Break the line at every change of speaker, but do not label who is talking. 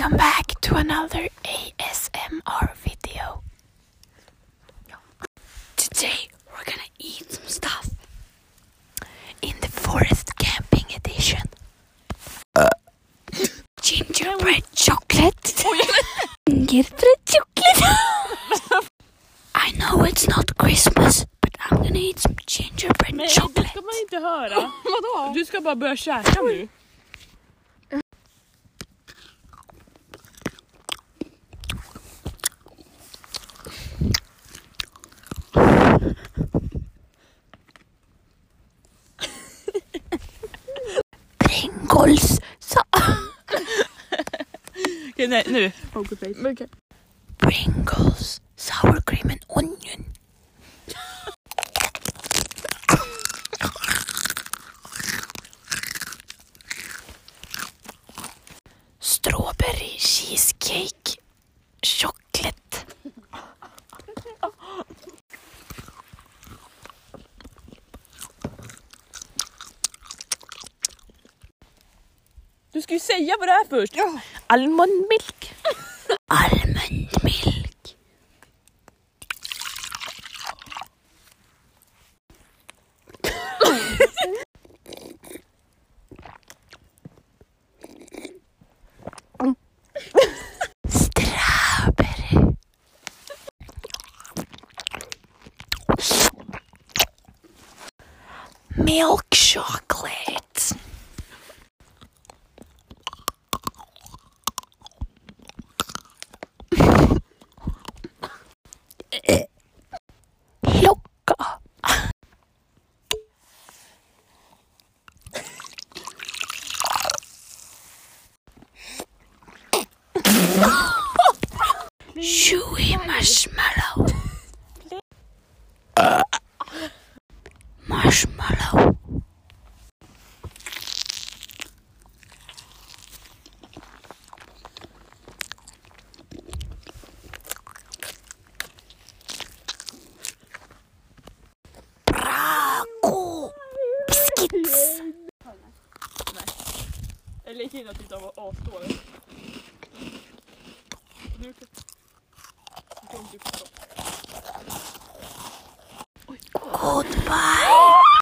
Welcome back to another ASMR video. Today we're gonna eat some stuff in the forest camping edition. Uh. Gingerbread chocolate. Gingerbread chocolate. I know it's not Christmas, but I'm gonna eat some gingerbread
det
chocolate.
ska man inte höra.
Vadå?
Du ska bara börja käka nu. Nej, nu.
Okej.
Pringles. Sour cream and onion. Strawberry cheesecake chocolate.
Du ska ju säga vad det är först. Almond milk.
Almond milk. Strawberry. Milk chocolate. Chewy marshmallow. Marshmallow.
Jag in att du asdålig. minuter. 50 minuter.
Goodbye.